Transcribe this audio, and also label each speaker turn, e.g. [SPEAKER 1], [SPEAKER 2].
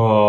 [SPEAKER 1] Oh,